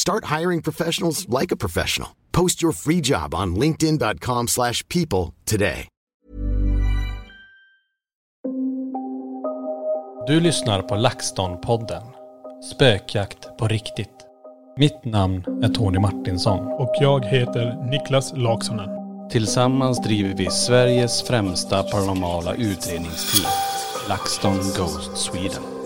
Start hiring professionals like a professional. Post your free job on linkedin.com/people slash people today. Du lyssnar på LaxTon-podden. Spökjakt på riktigt. Mitt namn är Tony Martinsson. Och jag heter Niklas Laksonen. Tillsammans driver vi Sveriges främsta paranormala utredningsteam. LaxTon Ghost Sweden.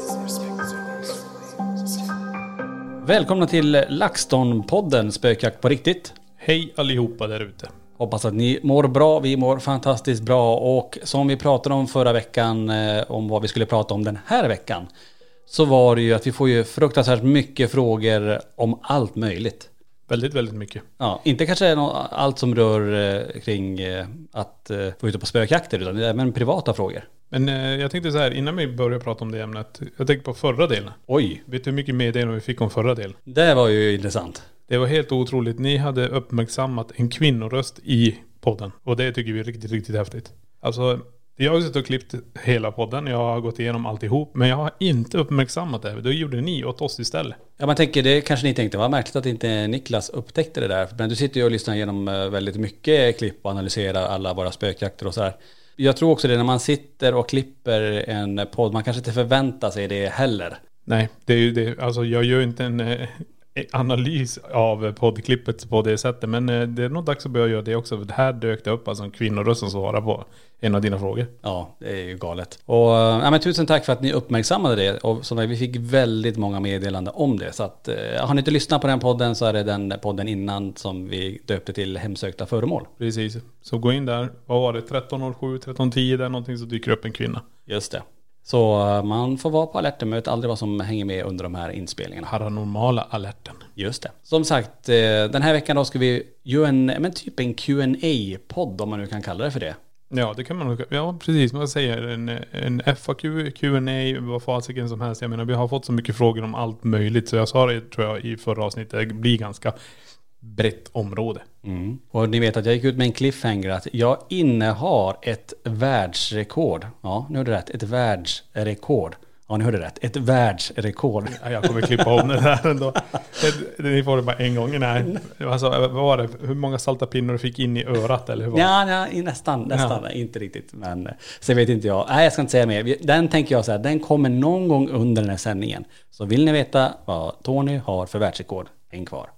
Välkomna till LaxTon-podden Spökjakt på riktigt. Hej allihopa där ute. Hoppas att ni mår bra, vi mår fantastiskt bra och som vi pratade om förra veckan, eh, om vad vi skulle prata om den här veckan. Så var det ju att vi får ju fruktansvärt mycket frågor om allt möjligt. Väldigt, väldigt mycket. Ja, inte kanske allt som rör eh, kring eh, att eh, få ut på spökjakter utan även privata frågor. Men eh, jag tänkte så här, innan vi börjar prata om det ämnet. Jag tänkte på förra delen. Oj, Vet du hur mycket meddelanden vi fick om förra delen? det var ju intressant. Det var helt otroligt. Ni hade uppmärksammat en kvinnoröst i podden. Och det tycker vi är riktigt, riktigt häftigt. Alltså, jag har suttit och klippt hela podden. Jag har gått igenom alltihop. Men jag har inte uppmärksammat det. Det gjorde ni åt oss istället. Ja man tänker, det kanske ni tänkte, vad märkligt att inte Niklas upptäckte det där. Men du sitter ju och lyssnar igenom eh, väldigt mycket klipp och analyserar alla våra spökjakter och så här. Jag tror också det när man sitter och klipper en podd, man kanske inte förväntar sig det heller. Nej, det är ju det. Alltså jag gör inte en eh, analys av poddklippet på det sättet. Men eh, det är nog dags att börja göra det också. För här dök det upp alltså en kvinnoröst som svarar på en av dina frågor. Ja, det är ju galet. Och eh, ja, men tusen tack för att ni uppmärksammade det. Och som vi fick väldigt många meddelanden om det. Så att, eh, har ni inte lyssnat på den podden så är det den podden innan som vi döpte till hemsökta föremål. Precis. Så gå in där. Vad var det? 13.07, 13.10 där någonting så dyker upp en kvinna. Just det. Så eh, man får vara på alerten, men vet aldrig vad som hänger med under de här inspelningarna. Paranormala alerten. Just det. Som sagt, eh, den här veckan då ska vi göra en, men typ en qa podd om man nu kan kalla det för det. Ja, det kan man nog. Ja, precis. Man säger en, en FAQ, Q&A, vad fasiken som helst. Jag menar, vi har fått så mycket frågor om allt möjligt. Så jag sa det, tror jag, i förra avsnittet. Det blir ganska brett område. Mm. Och ni vet att jag gick ut med en cliffhanger att jag innehar ett världsrekord. Ja, nu hörde rätt. Ett världsrekord. Ja, ni hörde rätt. Ett världsrekord. Ja, jag kommer klippa om det där ändå. Ni får det bara en gång. Nej, alltså, vad var det? Hur många salta pinnar du fick in i örat eller hur var det? Ja, ja, nästan, nästan. Inte riktigt. Men sen vet inte jag. Nej, jag ska inte säga mer. Den tänker jag så här, den kommer någon gång under den här sändningen. Så vill ni veta vad Tony har för världsrekord, häng kvar.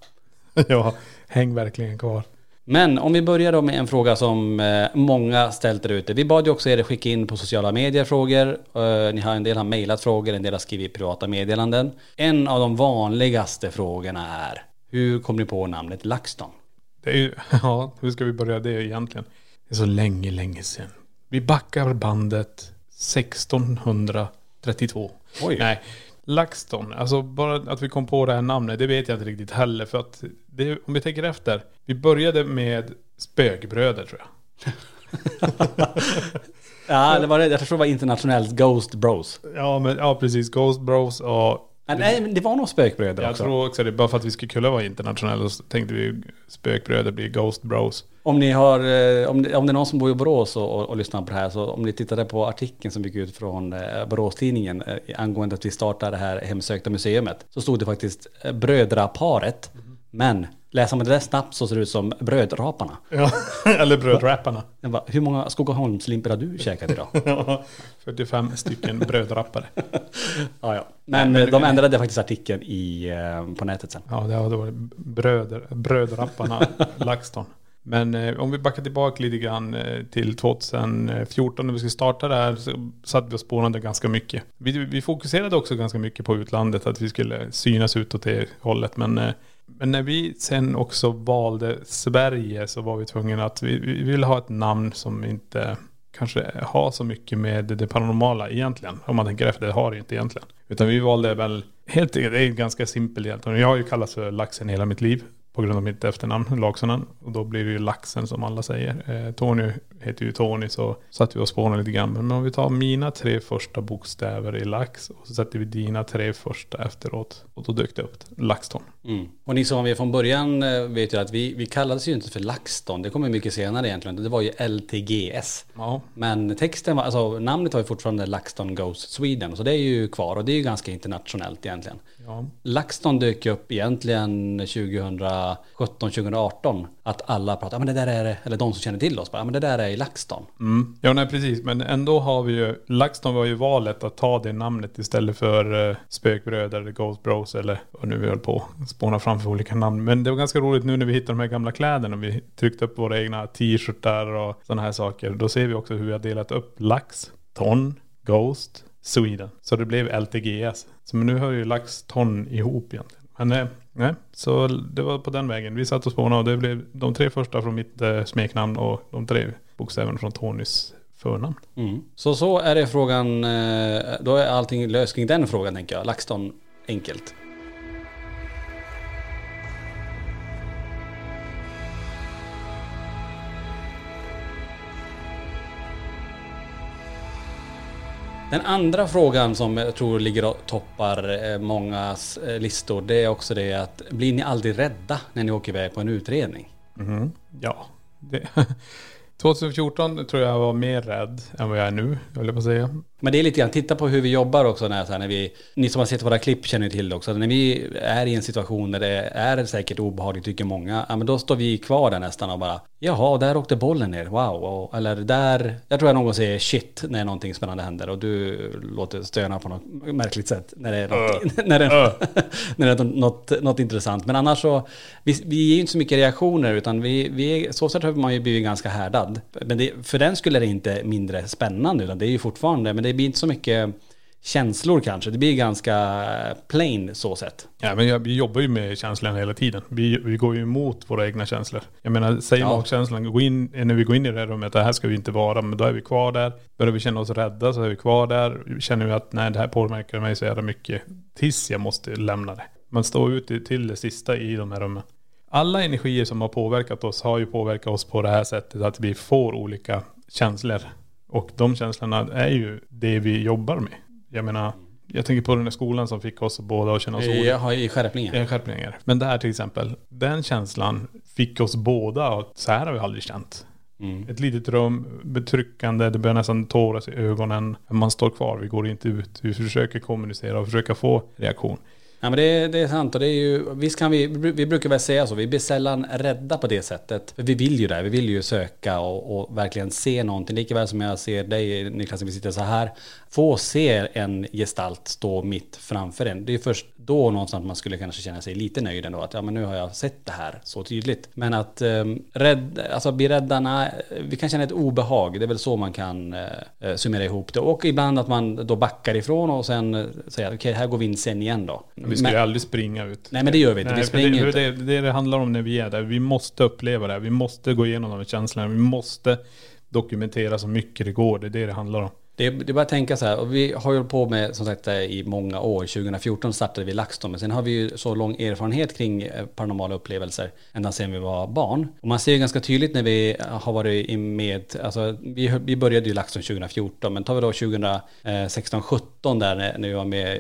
Ja, häng verkligen kvar. Men om vi börjar då med en fråga som eh, många ställt där ute. Vi bad ju också er skicka in på sociala medier frågor. Eh, ni har en del har mejlat frågor, en del har skrivit privata meddelanden. En av de vanligaste frågorna är Hur kom ni på namnet LaxTon? Det är ju, ja, hur ska vi börja det egentligen? Det är så länge, länge sedan. Vi backar bandet 1632. Oj. Nej, LaxTon. Alltså bara att vi kom på det här namnet, det vet jag inte riktigt heller. För att det, om vi tänker efter. Vi började med spökbröder tror jag. Ja, det var det. Jag tror det var internationellt Ghost Bros. Ja, men, ja precis. Ghost Bros och Nej, Nej, men det var nog spökbröder Jag också. tror också det, bara för att vi skulle kunna vara internationella så tänkte vi spökbröder blir Ghost Bros. Om ni har, eh, om det, om det är någon som bor i Borås och, och, och lyssnar på det här, så om ni tittade på artikeln som gick ut från eh, Boråstidningen eh, angående att vi startar det här hemsökta museumet, så stod det faktiskt eh, brödraparet. Men läser man det där snabbt så ser det ut som brödraparna. Ja, eller brödrapparna. Bara, hur många Skogaholmslimpor har du käkat idag? Ja, 45 stycken brödrappare. ja, ja. Men, eh, de ändrade faktiskt artikeln i, eh, på nätet sen. Ja, det varit bröder, brödrapparna LaxTon. Men eh, om vi backar tillbaka lite grann eh, till 2014 när vi skulle starta det här så satt vi och spånade ganska mycket. Vi, vi fokuserade också ganska mycket på utlandet, att vi skulle synas utåt det hållet. Men, eh, men när vi sen också valde Sverige så var vi tvungna att vi, vi ville ha ett namn som inte kanske har så mycket med det paranormala egentligen. Om man tänker efter, det har det inte egentligen. Utan vi valde väl, helt enkelt, det är ganska simpelt egentligen. Jag har ju kallats för Laxen hela mitt liv. På grund av mitt efternamn, Laksonen. Och då blir det ju Laxen som alla säger. Eh, Tony heter ju Tony så satt vi och spånade lite grann. Men om vi tar mina tre första bokstäver i lax och så sätter vi dina tre första efteråt. Och då dök det upp LaxTon. Mm. Och ni som var med från början eh, vet ju att vi, vi kallades ju inte för LaxTon. Det kommer mycket senare egentligen. Det var ju LTGS. Ja. Men texten var, alltså namnet var ju fortfarande LaxTon Goes Sweden. Så det är ju kvar och det är ju ganska internationellt egentligen. Ja. LaxTon dök upp egentligen 2017-2018. Att alla pratade, ja men det där är, eller de som känner till oss, bara, ja men det där är i LaxTon. Mm. Ja, nej precis. Men ändå har vi ju, LaxTon var ju valet att ta det namnet istället för uh, Spökbröder eller Ghost Bros eller vad nu vi höll på spåna fram för olika namn. Men det var ganska roligt nu när vi hittade de här gamla kläderna. Vi tryckte upp våra egna t-shirtar och sådana här saker. Då ser vi också hur vi har delat upp Lax, Ton, Ghost, Sweden. Så det blev LTGS. Så men nu hör ju LaxTon ihop egentligen. Men eh, nej, så det var på den vägen. Vi satt och spånade och det blev de tre första från mitt eh, smeknamn och de tre bokstäverna från Tonys förnamn. Mm. Så så är det frågan, eh, då är allting löst kring den frågan tänker jag. LaxTon, enkelt. Den andra frågan som jag tror ligger och toppar eh, mångas eh, listor, det är också det att blir ni aldrig rädda när ni åker iväg på en utredning? Mm-hmm. Ja, det, 2014 tror jag jag var mer rädd än vad jag är nu, höll jag på att säga. Men det är lite grann, titta på hur vi jobbar också när, så här, när vi, ni som har sett våra klipp känner till det också. När vi är i en situation där det är säkert obehagligt tycker många, ja men då står vi kvar där nästan och bara, jaha, där åkte bollen ner, wow. Eller där, jag tror jag någon säger shit när någonting spännande händer och du låter stöna på något märkligt sätt när det är något, när det är, när det är något, något intressant. Men annars så, vi, vi ger ju inte så mycket reaktioner utan vi, vi så sätt har man ju blivit ganska härdad. Men det, för den skulle det inte mindre spännande utan det är ju fortfarande, men det blir inte så mycket känslor kanske. Det blir ganska plain så sett. Ja, men jag, vi jobbar ju med känslorna hela tiden. Vi, vi går ju emot våra egna känslor. Jag menar, säger Ja. magkänslan, gå in, när vi går in i det här rummet, det här ska vi inte vara, men då är vi kvar där. Börjar vi känna oss rädda så är vi kvar där. Känner vi att nej, det här påverkar mig så jävla mycket, tills jag måste lämna det. Man står ute till det sista i de här rummen. Alla energier som har påverkat oss har ju påverkat oss på det här sättet att vi får olika känslor. Och de känslorna är ju det vi jobbar med. Jag menar, jag tänker på den här skolan som fick oss båda att känna oss olika. Jag har i skärpningen. Eh, Skärpningar. Men det här till exempel, den känslan fick oss båda att så här har vi aldrig känt. Mm. Ett litet rum, betryckande, det börjar nästan tåras i ögonen. Man står kvar, vi går inte ut. Vi försöker kommunicera och försöka få reaktion. Ja men det, det är sant och det är ju, visst kan vi, vi brukar väl säga så, vi blir sällan rädda på det sättet. För vi vill ju det, vi vill ju söka och, och verkligen se någonting. Likaväl som jag ser dig Niklas, när vi sitter så här. Få se en gestalt stå mitt framför en. Det är först då någonstans man skulle kanske känna sig lite nöjd ändå. Att ja men nu har jag sett det här så tydligt. Men att um, rädd, alltså bli rädda, nej, vi kan känna ett obehag. Det är väl så man kan uh, summera ihop det. Och ibland att man då backar ifrån och sen uh, säger okej här går vi in sen igen då. Vi ska ju aldrig springa ut. Nej men det gör vi inte, vi Nej, för springer det, för det, det det handlar om när vi är där. Vi måste uppleva det. Vi måste gå igenom de här känslorna. Vi måste dokumentera så mycket det går. Det är det det handlar om. Det, det är bara att tänka så här, och vi har ju hållit på med som sagt det i många år. 2014 startade vi LaxTon, men sen har vi ju så lång erfarenhet kring eh, paranormala upplevelser ända sedan vi var barn. Och man ser ju ganska tydligt när vi eh, har varit med, alltså vi, vi började ju LaxTon 2014, men tar vi då 2016, 17 där när, vi var med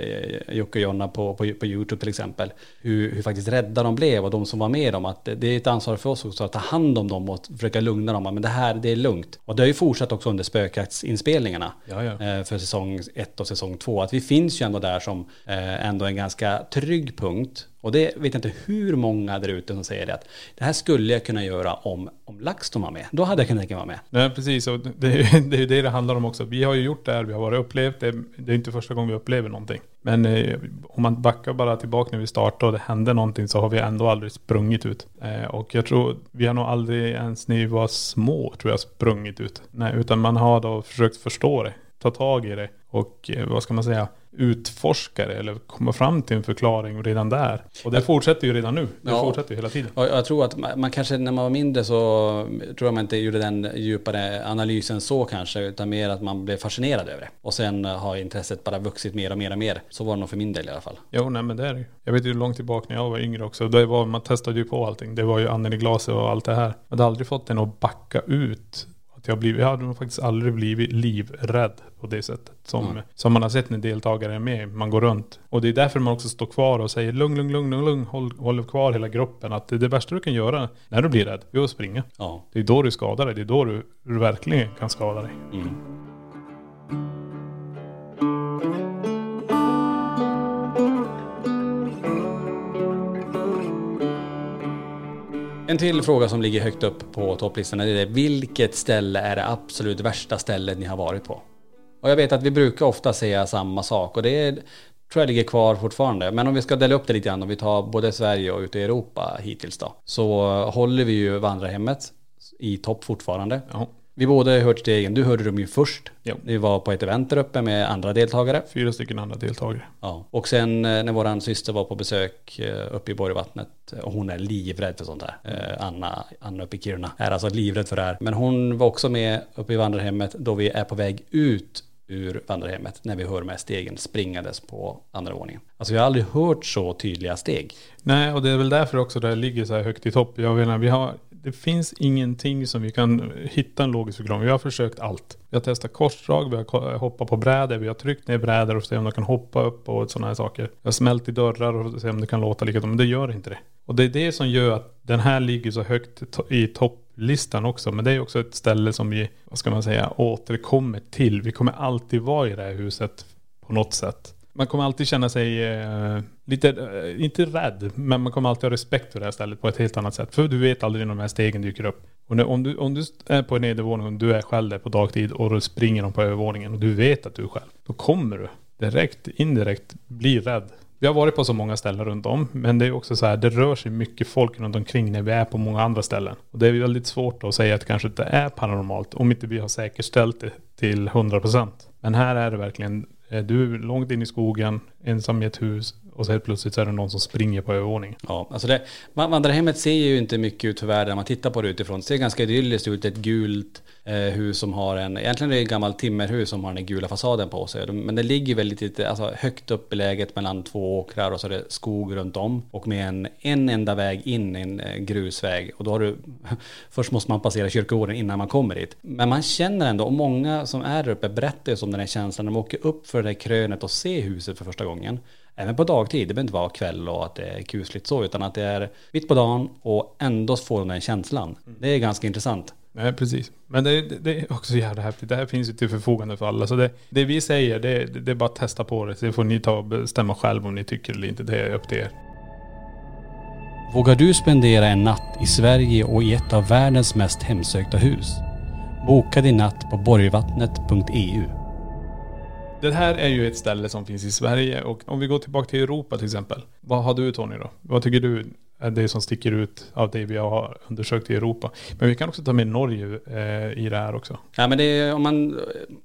Jocke och Jonna på, på, på YouTube till exempel, hur, hur faktiskt rädda de blev och de som var med dem, att det, det är ett ansvar för oss också att ta hand om dem och försöka lugna dem, men det här, det är lugnt. Och det har ju fortsatt också under spökjaktsinspelningarna Ja, ja. Eh, för säsong ett och säsong två. Att vi finns ju ändå där som eh, ändå en ganska trygg punkt. Och det vet jag inte hur många där ute som säger det att det här skulle jag kunna göra om, om LaxTon var med. Då hade jag kunnat tänka mig vara med. Nej precis, och det, är- det är ju det det handlar om också. Vi har ju gjort det här, vi har varit upplevt det. Det är inte första gången vi upplever någonting. Men eh, om man backar bara tillbaka när vi startade och det hände någonting så har vi ändå aldrig sprungit ut. Eh, och jag tror, vi har nog aldrig ens när vi var små tror jag sprungit ut. Nej, utan man har då försökt förstå det, ta tag i det och eh, vad ska man säga, utforska det eller komma fram till en förklaring redan där. Och det fortsätter ju redan nu. Det Ja. fortsätter ju hela tiden. Och jag tror att man, man kanske när man var mindre så tror jag man inte gjorde den djupare analysen så kanske utan mer att man blev fascinerad över det. Och sen har intresset bara vuxit mer och mer och mer. Så var det nog för min del i alla fall. Jo, nej men det är det ju. Jag vet ju långt tillbaka när jag var yngre också. Det var, man testade ju på allting. Det var ju anden i glaset och allt det här. Jag hade aldrig fått den att backa ut. Jag, blivit, jag hade nog faktiskt aldrig blivit livrädd på det sättet. Som, som man har sett när deltagare är med. Man går runt. Och det är därför man också står kvar och säger lugn, lugn, lugn, lugn, lugn. Håll, håll kvar hela gruppen. Att det, det värsta du kan göra när du blir rädd, det är att springa. Ja. Det är då du skadar dig. Det är då du, du verkligen kan skada dig. En till fråga som ligger högt upp på topplistan är det vilket ställe är det absolut värsta stället ni har varit på? Och jag vet att vi brukar ofta säga samma sak och det är, tror jag ligger kvar fortfarande. Men om vi ska dela upp det lite grann, om vi tar både Sverige och ute i Europa hittills då. Så håller vi ju vandrarhemmet i topp fortfarande. Ja. Vi båda har hört stegen, du hörde dem ju först. Jo. Vi var på ett event där uppe med andra deltagare. Fyra stycken andra deltagare. Ja. Och sen eh, när våran syster var på besök eh, uppe i Borgvattnet och hon är livrädd för sånt här. Eh, Anna, Anna uppe i Kiruna är alltså livrädd för det här. Men hon var också med uppe i vandrarhemmet då vi är på väg ut ur vandrarhemmet när vi hör med stegen springandes på andra våningen. Alltså jag har aldrig hört så tydliga steg. Nej, och det är väl därför också det ligger så här högt i topp. Jag menar, vi har, det finns ingenting som vi kan hitta en logisk förklaring. Vi har försökt allt. Vi har testat korsdrag, vi har hoppat på brädor, vi har tryckt ner brädor och se om de kan hoppa upp och sådana här saker. Vi har smält i dörrar och se om det kan låta likadant, men det gör inte det. Och det är det som gör att den här ligger så högt i topplistan också. Men det är också ett ställe som vi, vad ska man säga, återkommer till. Vi kommer alltid vara i det här huset på något sätt. Man kommer alltid känna sig eh, lite, eh, inte rädd, men man kommer alltid ha respekt för det här stället på ett helt annat sätt. För du vet aldrig när de här stegen dyker upp. Och nu, om, du, om du är på en nedervåning och du är själv där på dagtid och då springer de på övervåningen och du vet att du är själv. Då kommer du direkt, indirekt bli rädd. Vi har varit på så många ställen runt om, men det är också så här, det rör sig mycket folk runt omkring när vi är på många andra ställen. Och det är väldigt svårt att säga att det kanske inte är paranormalt om inte vi har säkerställt det till 100%. Men här är det verkligen, Eh, du är långt in i skogen, ensam i ett hus och så helt plötsligt så är det någon som springer på övervåningen. Ja, alltså det, vandrarhemmet ser ju inte mycket ut för världen när man tittar på det utifrån. Det ser ganska idylliskt ut, ett gult eh, hus som har en, egentligen är det ett gammalt timmerhus som har den gula fasaden på sig. Men det ligger väldigt lite, alltså högt upp beläget mellan två åkrar och så är det skog runt om. Och med en, en enda väg in, en eh, grusväg. Och då har du, först måste man passera kyrkogården innan man kommer dit. Men man känner ändå, och många som är där uppe berättar ju om den här känslan när de åker upp för det där krönet och ser huset för första gången. Även på dagtid, det behöver inte vara kväll och att det är kusligt så, utan att det är mitt på dagen och ändå får de den känslan. Det är ganska intressant. Nej, precis. Men det, det, det är också jävla häftigt. Det här finns ju till förfogande för alla. Så det, det vi säger, det, det, det är bara att testa på det. Så får ni ta och bestämma själv om ni tycker eller inte. Det är upp till er. Vågar du spendera en natt i Sverige och i ett av världens mest hemsökta hus? Boka din natt på borgvattnet.eu. Det här är ju ett ställe som finns i Sverige och om vi går tillbaka till Europa till exempel. Vad har du Tony då? Vad tycker du är det som sticker ut av det vi har undersökt i Europa? Men vi kan också ta med Norge eh, i det här också. Ja men det är, om man,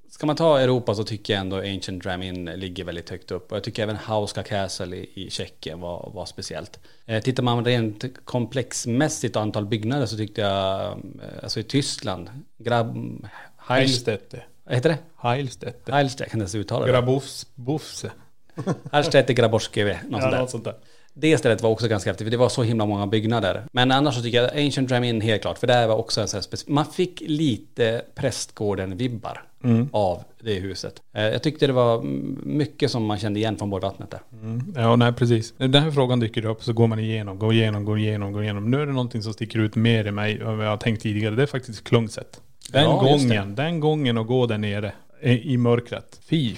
ska man ta Europa så tycker jag ändå Ancient Dramin ligger väldigt högt upp. Och jag tycker även Hauska Castle i, i Tjeckien var, var speciellt. Eh, tittar man rent komplexmässigt antal byggnader så tyckte jag, eh, alltså i Tyskland, Grab... Heilst- Heilstätte. Vad heter det? Heilstedt, jag kan inte ens uttala det. Grabofs, Bofse. Heilstedt Graborskeve, något Ja, något sånt där. Det stället var också ganska häftigt, för det var så himla många byggnader. Men annars så tycker jag Ancient Dram Inn helt klart, för det var också en sån här speci- Man fick lite Prästgården-vibbar Mm. av det huset. Eh, Jag tyckte det var mm, mycket som man kände igen från Borgvattnet där. Ja, nej precis. Den här frågan dyker upp så går man igenom, går igenom, går igenom, går igenom. Nu är det någonting som sticker ut mer i mig än vad jag har tänkt tidigare. Det är faktiskt Klungset. Den Ja, gången, den gången att gå där nere i mörkret. Fy,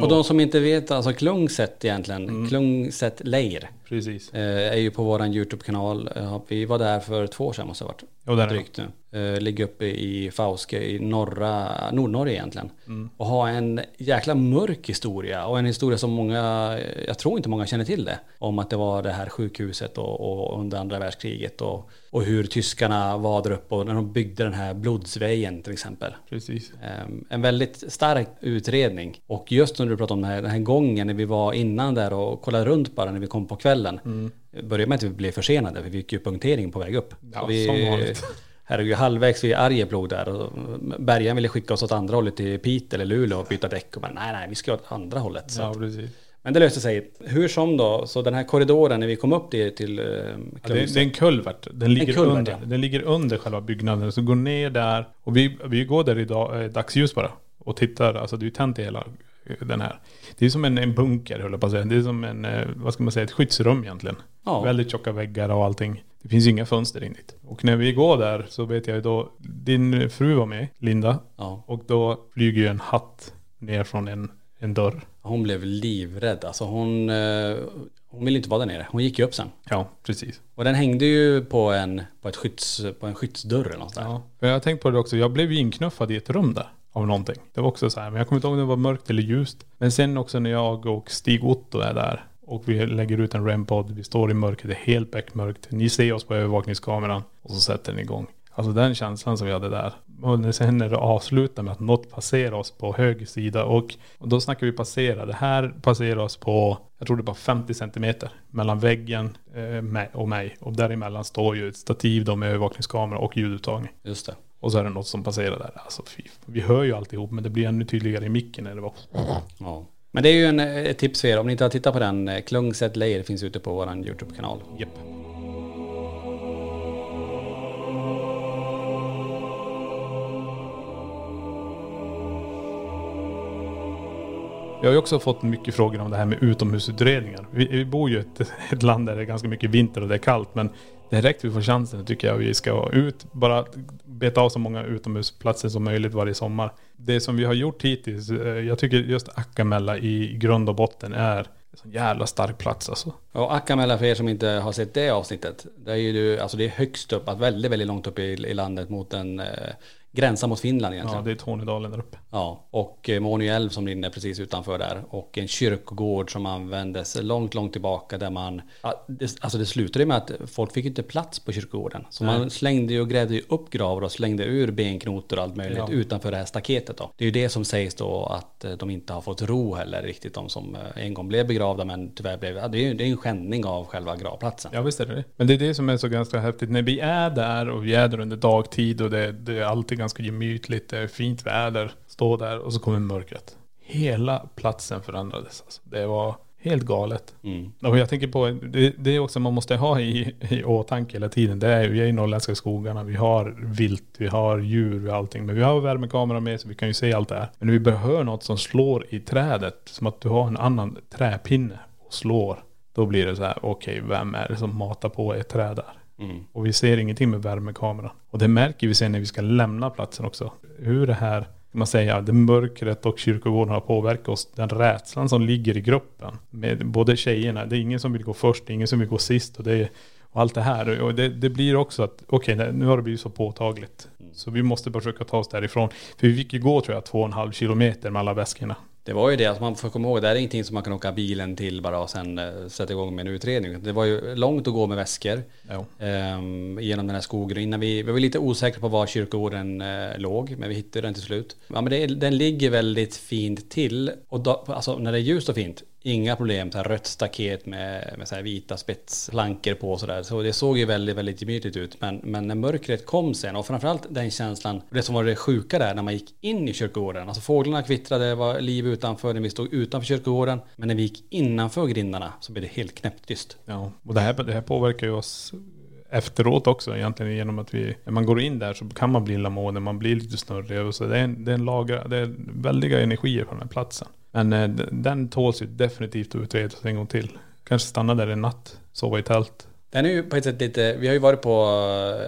Och de som inte vet, alltså Klungset egentligen, Mm. Klungset Leir, Precis. eh, är ju på våran YouTube-kanal. Ja, Vi var där för två år sedan måste det ha varit. Jo, där är drygt nu. Eh, ligger uppe i Fauske i norra, Nordnorge egentligen. Mm. Och har en jäkla mörk historia och en historia som många, jag tror inte många känner till det. Om att det var det här sjukhuset och, och under andra världskriget och, och hur tyskarna var där uppe och när de byggde den här blodsvägen till exempel. Precis. Ehm, En väldigt stark utredning. Och just när du pratade om den här, den här gången när vi var innan där och kollade runt bara när vi kom på kvällen. Mm. Började med att vi blev försenade, för vi fick ju punktering på väg upp. Ja, vi, som vanligt. Herregud, halvvägs vid Arjeplog där och Bergan ville skicka oss åt andra hållet till Piteå eller Luleå och byta däck. Och bara, nej, nej, vi ska åt andra hållet. Ja, precis. men det löste sig. Hur som då, så den här korridoren när vi kom upp till, till eh, Ja, det, är en kulvert. Den ligger, kulvert, under, ja. den ligger under själva byggnaden. Så gå ner där. Och vi, vi går där i eh, dagsljus bara. Och tittar. Alltså det är ju tänt i hela eh, den här. Det är som en, en bunker höll jag på att säga. Det är som en, eh, vad ska man säga, ett skyddsrum egentligen. Ja. Väldigt tjocka väggar och allting. Det finns ju inga fönster in dit. Och när vi går där så vet jag ju då, din fru var med, Linda. Ja, Och då flyger ju en hatt ner från en, en dörr. hon blev livrädd. Alltså hon, eh, hon ville inte vara där nere. Hon gick ju upp sen. Ja, precis. Och den hängde ju på en, på ett skydds, på en skyddsdörr eller något där. Ja. Jag har tänkt på det också, jag blev ju inknuffad i ett rum där. Av någonting. Det var också så här, men jag kommer inte ihåg om det var mörkt eller ljust. Men sen också när jag och Stig Otto är där. Och vi lägger ut en rempod, Vi står i mörkret, det är helt beckmörkt. Ni ser oss på övervakningskameran. Och så sätter den igång. Alltså den känslan som vi hade där. Och sen när det avslutar med att något passerar oss på höger sida. Och, och då snackar vi passera. Det här passerar oss på, jag tror det var 50 centimeter. Mellan väggen eh, och mig. Och däremellan står ju ett stativ då med övervakningskamera och ljudupptagning. Just det. Och så är det något som passerar där. Alltså fy. Vi hör ju alltihop men det blir ännu tydligare i micken när det var. Ja. Men det är ju en, ett tips för er. Om ni inte har tittat på den, eh, Klungset Leir finns ute på våran YouTube-kanal. Japp. Jag har ju också fått mycket frågor om det här med utomhusutredningar. Vi, vi bor ju i ett, ett land där det är ganska mycket vinter och det är kallt. Men direkt vi får chansen tycker jag vi ska ut, bara beta av så många utomhusplatser som möjligt varje sommar. Det som vi har gjort hittills, eh, jag tycker just Akkamella i grund och botten är en sån jävla stark plats alltså. Och Akkamella för er som inte har sett det avsnittet. Det är ju du- alltså det är högst upp, att väldigt, väldigt långt upp i, i landet mot en eh, gränsa mot Finland Ja, egentligen. det är Tornedalen där uppe. Ja, och eh, Månö älv som rinner precis utanför där. Och en kyrkogård som användes långt, långt tillbaka där man... ja, det, alltså det slutade med att folk fick inte plats på kyrkogården. Så man slängde ju och grävde ju upp gravar och slängde ur benknotor och allt möjligt Ja. utanför det här staketet då. Det är ju det som sägs då att eh, de inte har fått ro heller riktigt, de som eh, en gång blev begravda men tyvärr blev... Ja, det är ju det är en skändning av själva gravplatsen. Ja visst är det det. Men det är det som är så ganska häftigt. När vi är där och vi är där under dagtid och det, det är alltid ganska gemytligt, det är fint väder. Stå där och så kommer mörkret. Hela platsen förändrades. Alltså. Det var helt galet. Mm. Och jag tänker på, det, det är också man måste ha i, i åtanke hela tiden. Det är, vi är i norrländska skogarna, vi har vilt, vi har djur, vi har allting. Men vi har värmekamera med så vi kan ju se allt det här. Men när vi behöver något som slår i trädet, som att du har en annan träpinne och slår. Då blir det så här, okej, vem är det som matar på ett träd där? Mm. Och vi ser ingenting med värmekameran. Och det märker vi sen när vi ska lämna platsen också. Hur det här, kan man säga, det mörkret och kyrkogården har påverkat oss. Den rädslan som ligger i gruppen. Med både tjejerna, det är ingen som vill gå först, det är ingen som vill gå sist. Och, det är, och allt det här. Och det, det blir också att, okej, nu har det blivit så påtagligt. Så vi måste försöka ta oss därifrån. För vi fick ju gå tror jag två och en halv kilometer med alla väskorna. Det var ju det, att man får komma ihåg, det här är ingenting som man kan åka bilen till bara och sen eh, sätta igång med en utredning. Det var ju långt att gå med väskor ehm, genom den här skogen. Innan vi, vi var lite osäkra på var kyrkogården eh, låg, men vi hittade den till slut. Ja, men det, den ligger väldigt fint till. Och då, alltså, när det är ljust och fint, Inga problem, så här rött staket med, med så här vita spetsplankor på och sådär. Så det såg ju väldigt, väldigt gemytligt ut. Men, men när mörkret kom sen och framförallt den känslan, det som var det sjuka där när man gick in i kyrkogården. Alltså fåglarna kvittrade, det var liv utanför när vi stod utanför kyrkogården. Men när vi gick innanför grindarna så blev det helt knäpptyst. Ja, och det här, det här påverkar ju oss efteråt också egentligen genom att vi, när man går in där så kan man bli illamående, man blir lite snurrig och så det är en, det är en lager, det är väldiga energier på den här platsen. Men eh, den tåls ju definitivt att utredas en gång till. Kanske stanna där en natt, sova i tält. Den är ju på ett sätt lite, vi har ju varit på,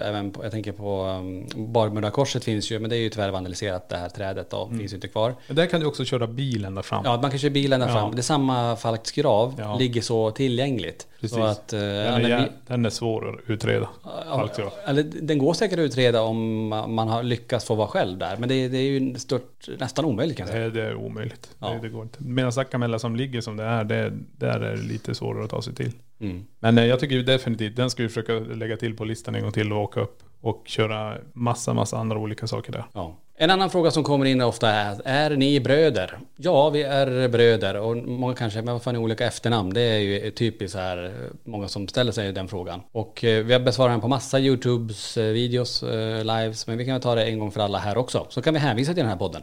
äh, även på, jag tänker på um, Barmudakorset finns ju, men det är ju tyvärr vandaliserat det här trädet och finns ju inte kvar. Men där kan du också köra bil ända fram. Ja, man kan köra bilen där Ja. fram. Det är samma Falks grav, Ja. ligger så tillgängligt. Precis. Så att, eh, den, är, den är svår att utreda. Ja, eller den går säkert att utreda om man har lyckats få vara själv där. Men det, det är ju stört, nästan omöjligt kan jag säga. Det, det är omöjligt. Ja. Det, det går inte. Medan Sakamella som ligger som det är, det, där är det lite svårare att ta sig till. Mm. Men eh, jag tycker ju definitivt, den ska vi försöka lägga till på listan en gång till och åka upp. Och köra massa, massa andra olika saker där. Ja. En annan fråga som kommer in ofta är, är ni bröder? Ja, vi är bröder och många kanske, men varför har ni olika efternamn? Det är ju typiskt här, många som ställer sig den frågan. Och eh, vi har besvarat den på massa YouTubes eh, videos, eh, lives, men vi kan ta det en gång för alla här också. Så kan vi hänvisa till den här podden.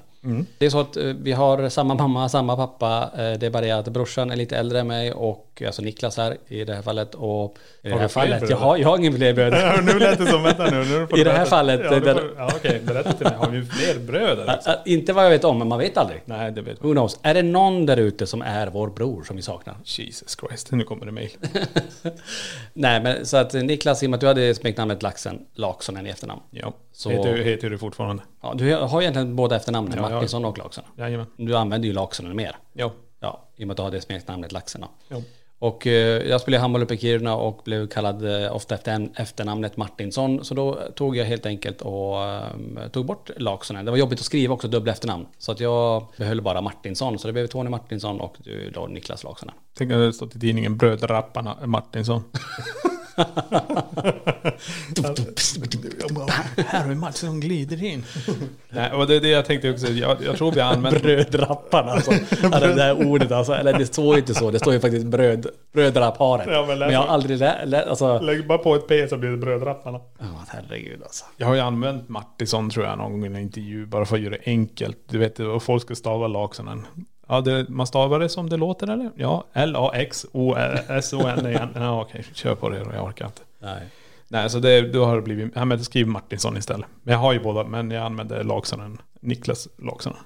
Det är så att vi har samma mamma, samma pappa, det är bara det att brorsan är lite äldre än mig och alltså Niklas här i det här fallet och i det här fallet, jag har, jag har ingen fler bröder. nu lät det som, vänta nu, nu I det här fallet, Ja, får, ja okej, berätta till mig. Har vi bröder? Ä- ä- Inte vad jag vet om, men man vet aldrig. Nej, det vet Who man. knows? Är det någon där ute som är vår bror som vi saknar? Jesus Christ, nu kommer det mejl. Nej, men så att Niklas, i och med att du hade smeknamnet Laxen, Laksonen i efternamn. Ja, Så- heter, heter du fortfarande. Ja, du har egentligen båda efternamnen, Ja. Martinsson och Laksonen. Jajamän. Du använder ju Laksonen mer. Ja. Ja, i och med att du har det smeknamnet Laxen. Ja. Och eh, jag spelade handboll uppe i Kiruna och blev kallad eh, ofta efter efternamnet Martinsson. Så då tog jag helt enkelt och eh, tog bort Laksonen. Det var jobbigt att skriva också dubbla efternamn. Så att jag behöll bara Martinsson. Så det blev Tony Martinsson och då Niklas Laksonen. Tänk att det stått i tidningen Brödrapparna Martinsson. Här har vi Mats som glider in. Nej, och det är det jag tänkte också. Jag, jag tror vi har använt... Brödrapparna alltså. det där ordet alltså. Eller det står ju inte så. Det står ju faktiskt bröd, brödraparet. Ja, men men jag har aldrig lä, lä, alltså. Lägg bara på ett P så blir det Brödrapparna. Ja, herregud alltså. Jag har ju använt Martinsson tror jag någon gång i en intervju bara för att göra det enkelt. Du vet, och folk ska stava Laksonen. Ja, det, man stavar det som det låter eller? Ja, L-A-X-O-S-O-N igen. Ja, okej, kör på det då. Jag orkar inte. Nej. Nej, så det, då har det blivit, ja men skriv Martinsson istället. Men jag har ju båda, men jag använder Laksonen, Niklas Laksonen.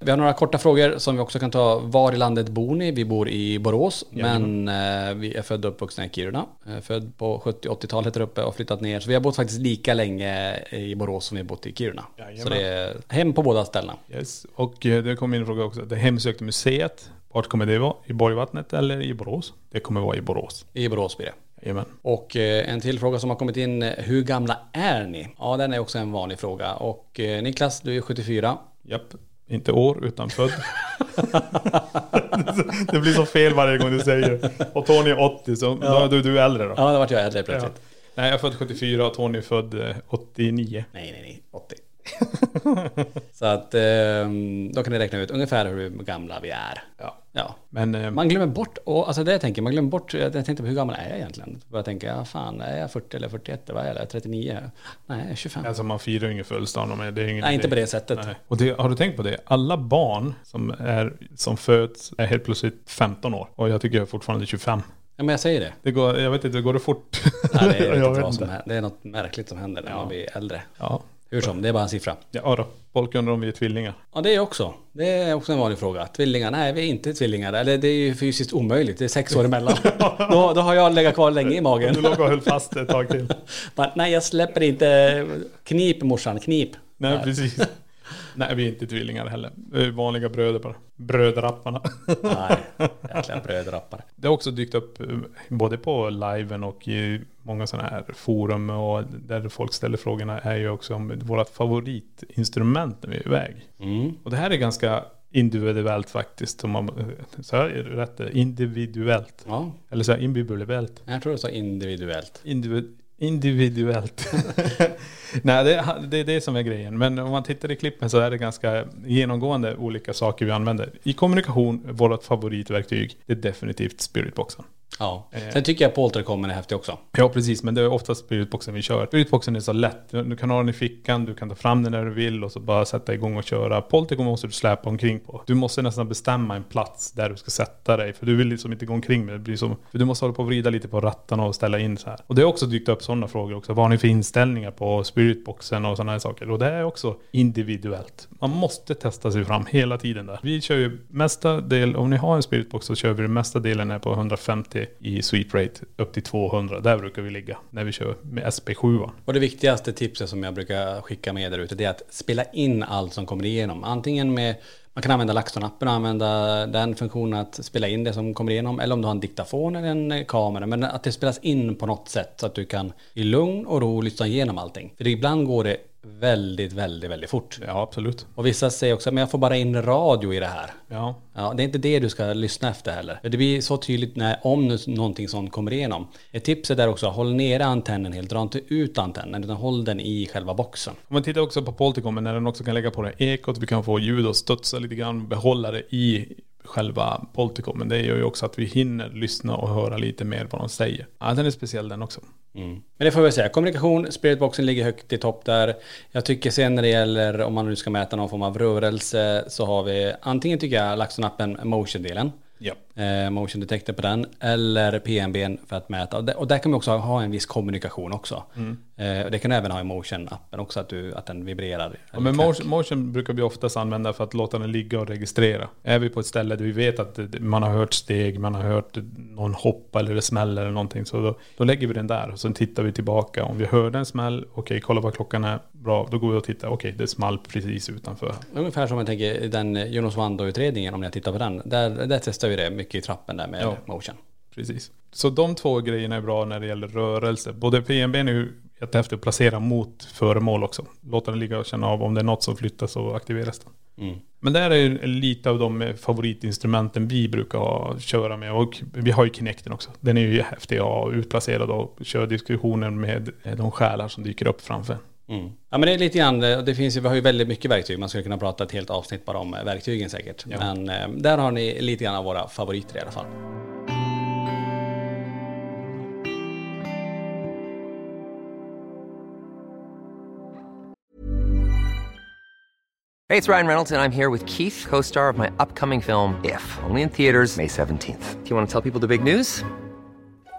Vi har några korta frågor som vi också kan ta. Var i landet bor ni? Vi bor i Borås, men eh, vi är födda och uppvuxna i Kiruna. Född på 70-80-talet där uppe och flyttat ner. Så vi har bott faktiskt lika länge i Borås som vi har bott i Kiruna. Jajamän. Så det är hem på båda ställena. Yes. Och eh, det kom in en fråga också. Det hemsökta museet, vart kommer det vara? I Borgvattnet eller i Borås? Det kommer vara i Borås. I Borås blir det. Jajamän. Och eh, en till fråga som har kommit in. Hur gamla är ni? Ja, den är också en vanlig fråga. Och Niklas, du är 74. Japp. Inte år, utan född. det blir så fel varje gång du säger. Och Tony är 80, så då är du, du är äldre då. Ja, då vart jag äldre Ja. plötsligt. Nej, jag är född 74 och Tony är född eh, 89. Nej, nej, nej. 80. Så att eh, då kan ni räkna ut ungefär hur gamla vi är. Ja. Ja. Men eh, Man glömmer bort, och alltså det jag tänker, man glömmer bort, jag tänkte på hur gammal är jag egentligen? Jag tänker, ja fan, är jag 40 eller 41, vad är jag, 39? Nej, jag är 25. alltså man firar ju ingen födelsedag med det är ingen Nej, inte på det sättet. Nej. Och det, har du tänkt på det? Alla barn som, är, som föds är helt plötsligt 15 år. Och jag tycker jag är fortfarande 25. Ja, men jag säger det. Det går, jag vet inte, går det fort? Nej, det, är, jag vet inte som det är något märkligt som händer när man blir äldre. Ja. Hur som, det är bara en siffra. ja då. Folk undrar om vi är tvillingar. Ja, det är också. Det är också en vanlig fråga. Tvillingar? Nej, vi är inte tvillingar. Eller det är ju fysiskt omöjligt. Det är sex år emellan. då, då har jag legat kvar länge i magen. Du låg och höll fast ett tag till. Bara, Nej, jag släpper inte. Knip morsan, knip. Nej, precis. Nej, vi är inte tvillingar heller. Vi är vanliga bröder bara. Brödrapparna. Nej, jäkla brödrappare. Det har också dykt upp eh, både på liven och i många sådana här forum och där folk ställer frågorna är ju också om vårt favoritinstrument när vi är iväg. Mm. Och det här är ganska individuellt faktiskt. Om man, så här är det rätt? Individuellt. Ja, Eller så här individuellt. jag tror du sa individuellt. Individ, Individuellt. Nej, det, det är det som är grejen. Men om man tittar i klippen så är det ganska genomgående olika saker vi använder. I kommunikation, vårt favoritverktyg, det är definitivt spiritboxen. Ja. Sen tycker jag Poltercommon är häftig också. Ja, precis. Men det är oftast spiritboxen vi kör. Spiritboxen är så lätt. Du kan ha den i fickan, du kan ta fram den när du vill och så bara sätta igång och köra. Poltercommon måste du släpa omkring på. Du måste nästan bestämma en plats där du ska sätta dig. För du vill liksom inte gå omkring med det. blir som, för du måste hålla på och vrida lite på rattarna och ställa in så här. Och det har också dykt upp sådana frågor också. Vad har ni för inställningar på spiritboxen och sådana här saker. Och det är också individuellt. Man måste testa sig fram hela tiden där. Vi kör ju mesta del, om ni har en spiritbox så kör vi den mesta delen är på 150 i sweep rate upp till 200. Där brukar vi ligga när vi kör med SP7. Och det viktigaste tipset som jag brukar skicka med där ute det är att spela in allt som kommer igenom. Antingen med man kan använda LaxTon-appen och använda den funktionen att spela in det som kommer igenom. Eller om du har en diktafon eller en eh, kamera. Men att det spelas in på något sätt så att du kan i lugn och ro lyssna igenom allting. För ibland går det väldigt, väldigt, väldigt fort. Ja, absolut. Och vissa säger också, men jag får bara in radio i det här. Ja. Ja, det är inte det du ska lyssna efter heller. Det blir så tydligt när, om nu någonting sånt kommer igenom. Ett tips är där också, håll nere antennen helt. Dra inte ut antennen, utan håll den i själva boxen. Om man tittar också på Polticom, när den också kan lägga på det ekot, vi kan få ljud och studsa lite grann, behålla det i själva Polticom. Men det gör ju också att vi hinner lyssna och höra lite mer vad de säger. Ja, den är speciell den också. Mm. Men det får vi säga, kommunikation, spiritboxen ligger högt i topp där. Jag tycker sen när det gäller, om man nu ska mäta någon form av rörelse, så har vi antingen tycker jag LaxTon-appen motion-delen. Ja. Eh, motion detector på den. Eller PNB för att mäta. Och där, och där kan vi också ha en viss kommunikation också. Mm. Eh, och det kan även ha i motion-appen också, att, du, att den vibrerar. Ja, men motion, motion brukar vi oftast använda för att låta den ligga och registrera. Är vi på ett ställe där vi vet att man har hört steg, man har hört någon hoppa eller det smäller eller någonting. Så då, då lägger vi den där och sen tittar vi tillbaka. Om vi hörde en smäll, okej okay, kolla vad klockan är, bra. Då går vi och tittar, okej okay, det small precis utanför. Ungefär som jag tänker den Jonas Wando-utredningen, om jag tittar på den. Där, där testar vi det mycket i trappen där med Ja. motion. Precis. Så de två grejerna är bra när det gäller rörelse. Både är ju jättehäftigt att placera mot föremål också. Låta den ligga och känna av om det är något som flyttas och aktiveras den. Mm. Men där är lite av de favoritinstrumenten vi brukar ha, köra med. Och vi har ju Kinecten också. Den är ju häftig att ha utplacerad och köra diskussioner med de själar som dyker upp framför. Mm. Ja men det är lite grann, det finns ju, vi har ju väldigt mycket verktyg. Man skulle kunna prata ett helt avsnitt bara om verktygen säkert. Ja. Men eh, där har ni lite grann av våra favoriter i alla fall. Hey, it's Ryan Reynolds, and I'm here with Keith, co star of my upcoming film, If, only in theaters, May 17th. Do you want to tell people the big news?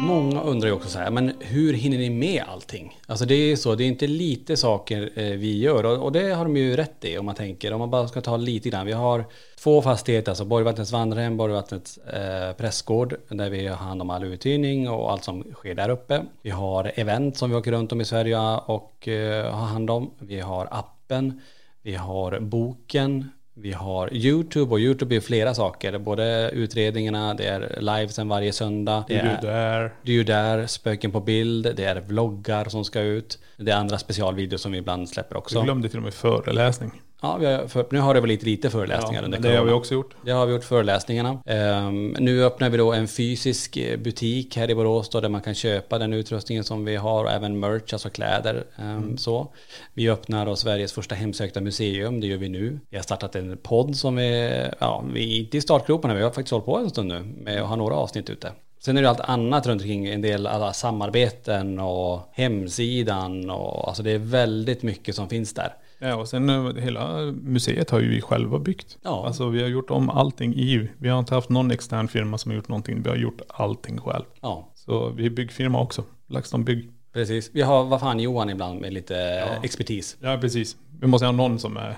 Många undrar ju också så här, men hur hinner ni med allting? Alltså det är ju så, det är inte lite saker eh, vi gör och, och det har de ju rätt i om man tänker, om man bara ska ta lite grann. Vi har två fastigheter, alltså Borgvattnets vandrarhem, Borgvattnets eh, prästgård, där vi har hand om all uthyrning och allt som sker där uppe. Vi har event som vi åker runt om i Sverige och eh, har hand om. Vi har appen, vi har boken, vi har YouTube och YouTube är flera saker. Både utredningarna, det är livesen varje söndag. Det är du där. Ju där, spöken på bild, det är vloggar som ska ut. Det är andra specialvideos som vi ibland släpper Vi också. glömde till och med föreläsning. Ja, vi har, för, nu har det väl lite, lite föreläsningar Ja, under men det har vi corona. också gjort. Det har vi gjort föreläsningarna. Ehm, nu öppnar vi då en fysisk eh, butik här i Borås då, där man kan köpa den utrustningen som vi har och även merch, alltså kläder. ehm, så. Vi öppnar då Sveriges första hemsökta museum, det gör vi nu. Vi har startat en podd som är, ja, vi är inte i startgroparna, vi har faktiskt hållit på en stund nu med att ha några avsnitt ute. Sen är det allt annat runt omkring, en del alla samarbeten och hemsidan och alltså det är väldigt mycket som finns där. Ja, och sen eh, hela museet har ju vi själva byggt. Ja. Alltså vi har gjort om allting i. Vi har inte haft någon extern firma som har gjort någonting. Vi har gjort allting själv. Ja, Så vi är byggfirma också. LaxTon Bygg. Precis. Vi har, vad fan, Johan ibland med lite expertis. Ja, precis. Vi måste ha någon som är,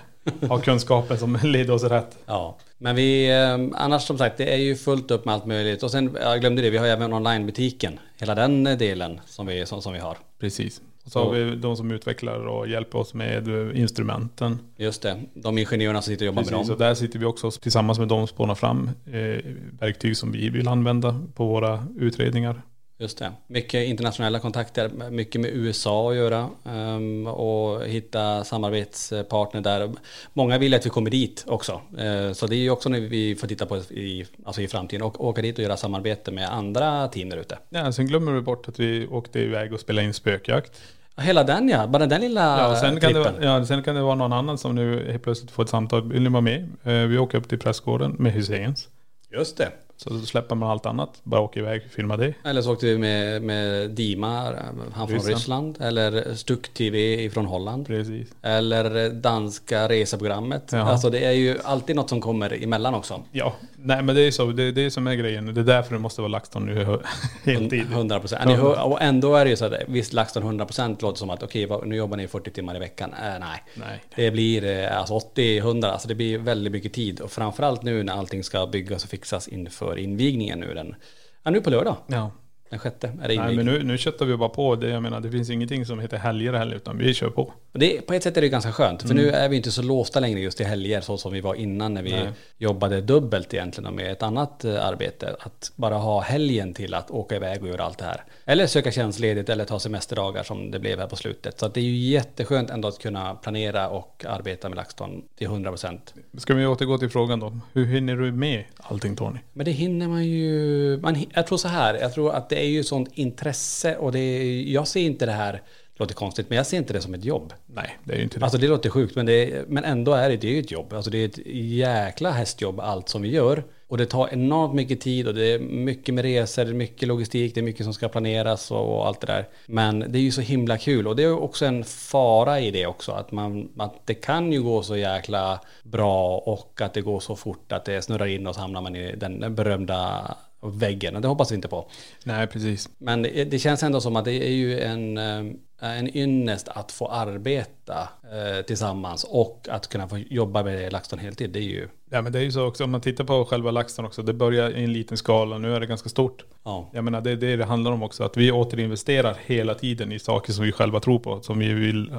har kunskapen som leder oss rätt. Ja, men vi, eh, annars som sagt, det är ju fullt upp med allt möjligt. Och sen, jag glömde det, vi har även onlinebutiken. Hela den eh, delen som vi, som, som vi har. Precis. Och så har vi de som utvecklar och hjälper oss med instrumenten. Just det, de ingenjörerna som sitter och jobbar Precis, med och dem. där sitter vi också tillsammans med dem och spånar fram eh, verktyg som vi vill använda på våra utredningar. Just det. Mycket internationella kontakter, mycket med USA att göra ehm, och hitta samarbetspartner där. Många vill att vi kommer dit också. Eh, så det är ju också när vi får titta på i, alltså i framtiden och åka dit och göra samarbete med andra team där ute. Ja, sen glömmer vi bort att vi åkte iväg och spelade in spökjakt. Hela den ja, bara den lilla Ja, sen kan, det, trippen. ja, sen kan det vara någon annan som nu helt plötsligt får ett samtal. Vill ni vara med? Eh, vi åker upp till pressgården med Hyséns. Just det. Så då släpper man allt annat. Bara åka iväg och filma det. Eller så åkte vi med, med Dima, han från Ryssland. Eller Stuck TV från Holland. Precis. Eller danska reseprogrammet. Ja. Alltså det är ju alltid något som kommer emellan också. Ja, nej men det är så. Det är det som är grejen. Det är därför det måste vara LaxTon nu heltid. 100 procent. Och ändå är det ju så att visst LaxTon 100 procent låter som att okej vad- nu jobbar ni 40 timmar i veckan. Äh, nej. Nej. Det blir eh, alltså 80-100, alltså det blir väldigt mycket tid. Och framförallt nu när allting ska byggas och fixas inför invigningen nu den, ja nu på lördag. Ja. Den sjätte är det Nej men nu, nu köttar vi bara på. Det, jag menar det finns ingenting som heter helger heller utan vi kör på. Det, på ett sätt är det ganska skönt, för nu är vi inte så låsta längre just i helger så som vi var innan när vi Nej. jobbade dubbelt egentligen med ett annat eh, arbete. Att bara ha helgen till att åka iväg och göra allt det här. Eller söka tjänstledigt eller ta semesterdagar som det blev här på slutet. Så det är ju jätteskönt ändå att kunna planera och arbeta med LaxTon till 100%. Ska vi återgå till frågan då? Hur hinner du med allting Tony? Men det hinner man ju, man, jag tror så här, jag tror att det är ju sånt intresse och det är, jag ser inte det här, det låter konstigt, men jag ser inte det som ett jobb. Nej, det är ju inte det. Alltså det låter sjukt, men, det men ändå är det, det är ju ett jobb. Alltså det är ett jäkla hästjobb allt som vi gör. Och det tar enormt mycket tid och det är mycket med resor, det mycket logistik, det är mycket som ska planeras och, och allt det där. Men det är ju så himla kul och det är också en fara i det också. Att, man, att det kan ju gå så jäkla bra och att det går så fort att det snurrar in och så hamnar man i den berömda väggen. Det hoppas vi inte på. Nej, precis. Men det, det känns ändå som att det är ju en, eh, en ynnest att få arbeta eh, tillsammans och att kunna få jobba med LaxTon heltid. Det är ju, Ja men det är ju så också, om man tittar på själva LaxTon också, det börjar i en liten skala, nu är det ganska stort. ja. Jag menar det är det det handlar om också, att vi återinvesterar hela tiden i saker som vi själva tror på, som vi vill, eh,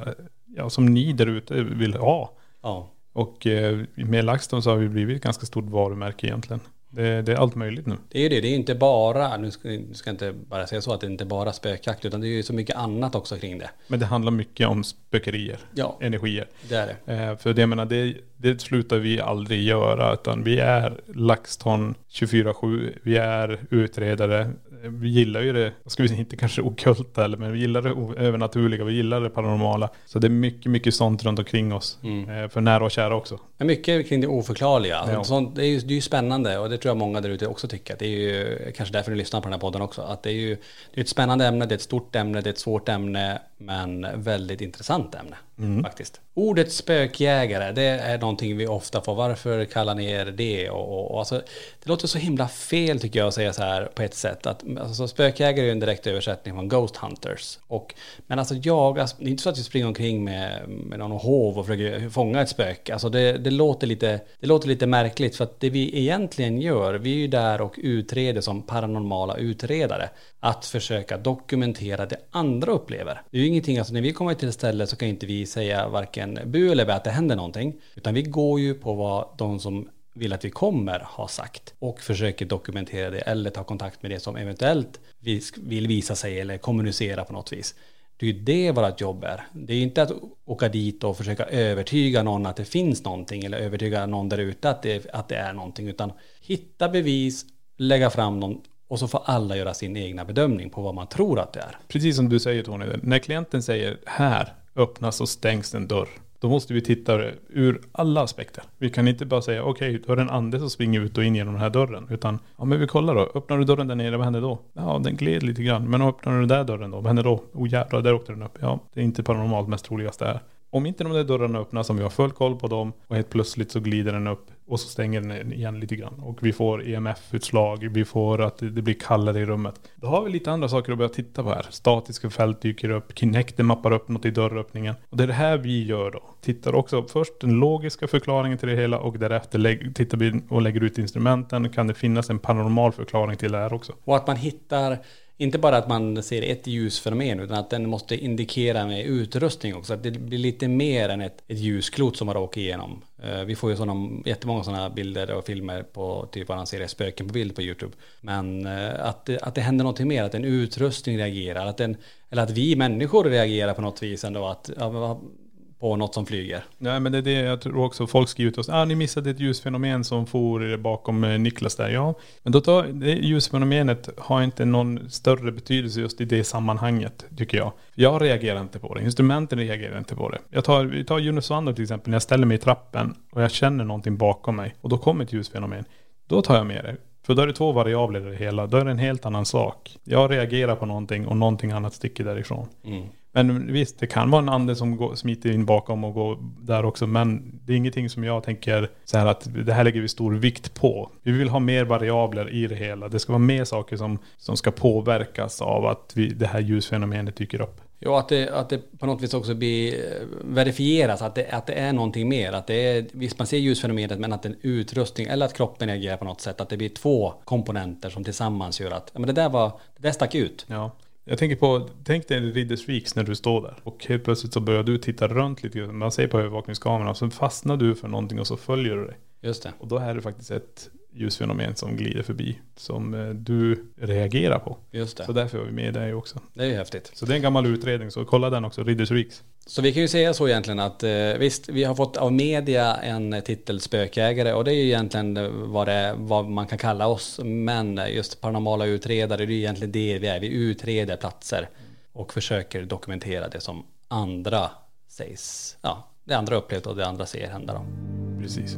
ja som ni där ute vill ha. ja. Och eh, med LaxTon så har vi blivit ett ganska stort varumärke egentligen. Det, det är allt möjligt nu. Det är ju det, det är ju inte bara, nu ska, nu ska jag inte bara säga så att det inte bara är spökjakt, utan det är ju så mycket annat också kring det. Men det handlar mycket om spökerier, Ja. energier. Det är det. Eh, för det, jag menar, det, det slutar vi aldrig göra, utan vi är LaxTon 24-7, vi är utredare. Eh, Vi gillar ju det, ska vi inte kanske okulta eller men vi gillar det övernaturliga, vi gillar det paranormala. Så det är mycket, mycket sånt runt omkring oss. Eh, för nära och kära också. Men mycket kring det oförklarliga. Ja. Sånt, det, är ju, det är ju spännande och det tror jag många där ute också tycker. Det är ju kanske därför ni lyssnar på den här podden också. Att det är ju det är ett spännande ämne, det är ett stort ämne, det är ett svårt ämne, men väldigt intressant ämne faktiskt. Ordet spökjägare, det är någonting vi ofta får. Varför kallar ni er det? Och, och, och alltså, det låter så himla fel tycker jag att säga så här på ett sätt. Att, alltså, spökjägare är ju en direkt översättning från Ghost Hunters. Och, men alltså jag, alltså, det är inte så att vi springer omkring med, med någon hov och försöker fånga ett spöke. Alltså det, det, låter lite, det låter lite märkligt för att det vi egentligen gör, vi är ju där och utreder som paranormala utredare. Att försöka dokumentera det andra upplever. Det är ju ingenting, alltså när vi kommer till ett ställe så kan inte vi säga varken bu eller bä att det händer någonting. Utan vi går ju på vad de som vill att vi kommer ha sagt och försöker dokumentera det eller ta kontakt med det som eventuellt vi vill visa sig eller kommunicera på något vis. Det är ju det vårt jobb är. Det är inte att åka dit och försöka övertyga någon att det finns någonting eller övertyga någon där ute att det, att det är någonting utan hitta bevis, lägga fram dem och så får alla göra sin egna bedömning på vad man tror att det är. Precis som du säger Tony, när klienten säger här öppnas och stängs en dörr. Då måste vi titta ur alla aspekter. Vi kan inte bara säga okej, då är det en ande som springer ut och in genom den här dörren. Utan, ja men vi kollar då. Öppnar du dörren där nere, vad händer då? Ja, den gled lite grann. Men öppnar du den där dörren då, vad händer då? Oh jävlar, där åkte den upp. Ja, det är inte paranormalt mest troligast det är. Om inte de där dörrarna öppnas, om vi har full koll på dem och helt plötsligt så glider den upp och så stänger den igen lite grann. Och vi får EMF-utslag, vi får att det blir kallare i rummet. Då har vi lite andra saker att börja titta på här. Statiska fält dyker upp, Kinecten mappar upp något i dörröppningen. Och det är det här vi gör då. Tittar också först den logiska förklaringen till det hela och därefter tittar vi och lägger ut instrumenten. Kan det finnas en paranormal förklaring till det här också? Och att man hittar, inte bara att man ser ett ljusfenomen, utan att den måste indikera med utrustning också. Att det blir lite mer än ett, ett ljusklot som man åker igenom. Eh, vi får ju såna, jättemånga sådana bilder och filmer på typ vad han ser spöken på bild på YouTube. Men eh, att, det- att det händer någonting mer, att en utrustning reagerar, att en, eller att vi människor reagerar på något vis ändå, att, ja, på något som flyger. Nej men det är det jag tror också folk skriver till oss. Ah, ni missade ett ljusfenomen som for bakom eh, Niklas där. Ja, men då tar, det ljusfenomenet har inte någon större betydelse just i det sammanhanget tycker jag. Jag reagerar inte på det. Instrumenten reagerar inte på det. Jag tar, vi tar Junosvando till exempel. När jag ställer mig i trappen och jag känner någonting bakom mig och då kommer ett ljusfenomen. Då tar jag med det. För då är det två variabler i det hela. Då är det en helt annan sak. Jag reagerar på någonting och någonting annat sticker därifrån. Men visst, det kan vara en ande som går, smiter in bakom och går där också. Men det är ingenting som jag tänker så här att det här lägger vi stor vikt på. Vi vill ha mer variabler i det hela. Det ska vara mer saker som, som ska påverkas av att vi, det här ljusfenomenet dyker upp. Ja, att det, att det på något vis också blir eh, verifieras att det, att det är någonting mer. Att det är, visst man ser ljusfenomenet men att en utrustning eller att kroppen reagerar på något sätt. Att det blir två komponenter som tillsammans gör att ja, men det där var, det där stack ut. Ja. Jag tänker på, tänk dig Riddersviks när du står där. Och helt plötsligt så börjar du titta runt lite grann. Man ser på övervakningskameran. Så fastnar du för någonting och så följer du dig. Just det. Och då är det faktiskt ett ljusfenomen som glider förbi. Som eh, du reagerar på. Just det. Så därför var vi med dig också. Det är ju häftigt. Så det är en gammal utredning, så kolla den också, Riddersviks. Så vi kan ju säga så egentligen att eh, visst, vi har fått av media en titel spökägare och det är ju egentligen vad, är- vad man kan kalla oss. Men just paranormala utredare, det är ju egentligen det vi är. Vi utreder platser och försöker dokumentera det som andra sägs, ja, det andra upplevt och det andra ser hända då. Precis.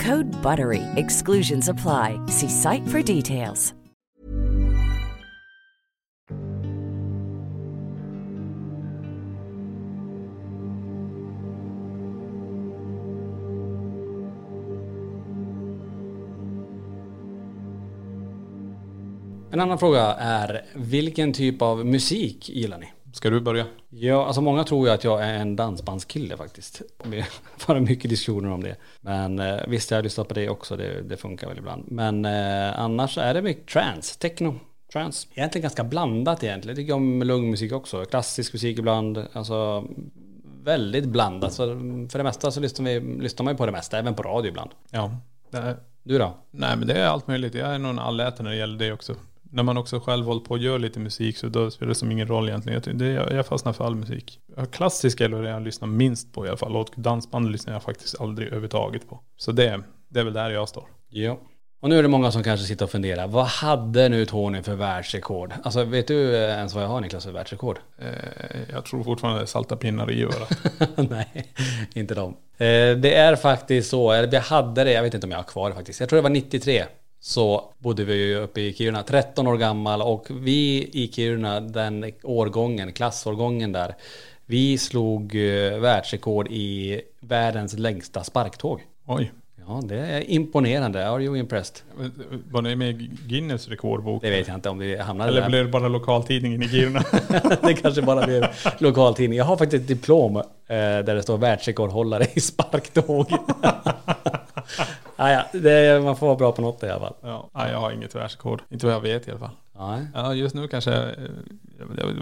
Code BUTTERY. Exclusions apply. See site for details. En annan fråga är, vilken typ av musik gillar ni? Ska du börja? Ja, alltså många tror ju att jag är en dansbandskille faktiskt. Det var mycket diskussioner om det. Men eh, visst, jag har lyssnat på det också, det, det funkar väl ibland. Men eh, annars är det mycket trance, techno, trance. Egentligen ganska blandat egentligen. Jag tycker om lugn musik också. Klassisk musik ibland, alltså väldigt blandat. Så för det mesta så lyssnar, vi, lyssnar man ju på det mesta, även på radio ibland. Ja. Är, Du då? nej men det är allt möjligt. Jag är nog en allätare när det gäller det också. När man också själv håller på och gör lite musik så då spelar det som ingen roll egentligen. Jag, det, jag, jag fastnar för all musik. Klassisk är det jag lyssnar minst på i alla fall. Och dansband lyssnar jag faktiskt aldrig överhuvudtaget på. Så det, det är väl där jag står. Ja. Och nu är det många som kanske sitter och funderar, vad hade nu Tony för världsrekord? Alltså vet du eh, ens vad jag har Niklas för världsrekord? Eh, jag tror fortfarande det är salta pinnar i örat. Nej, inte de. Eh, det är faktiskt så, eller vi hade det, jag vet inte om jag har kvar det faktiskt. Jag tror det var 93. Så bodde vi ju uppe i Kiruna, 13 år gammal och vi i Kiruna, den årgången, klassårgången där, vi slog eh, världsrekord i världens längsta sparktåg. Oj. Ja, det är imponerande. Are you impressed? Var det med i Guinness rekordbok? Det vet jag inte om vi hamnade Eller där. blev det bara lokaltidningen i Kiruna? det kanske bara blev lokaltidning. Jag har faktiskt ett diplom eh, där det står världsrekordhållare i sparktåg. ja, det, man får vara bra på något i alla fall. ja, jag har inget världsrekord. Inte vad jag vet i alla fall. Nej. Ja, just nu kanske, eh,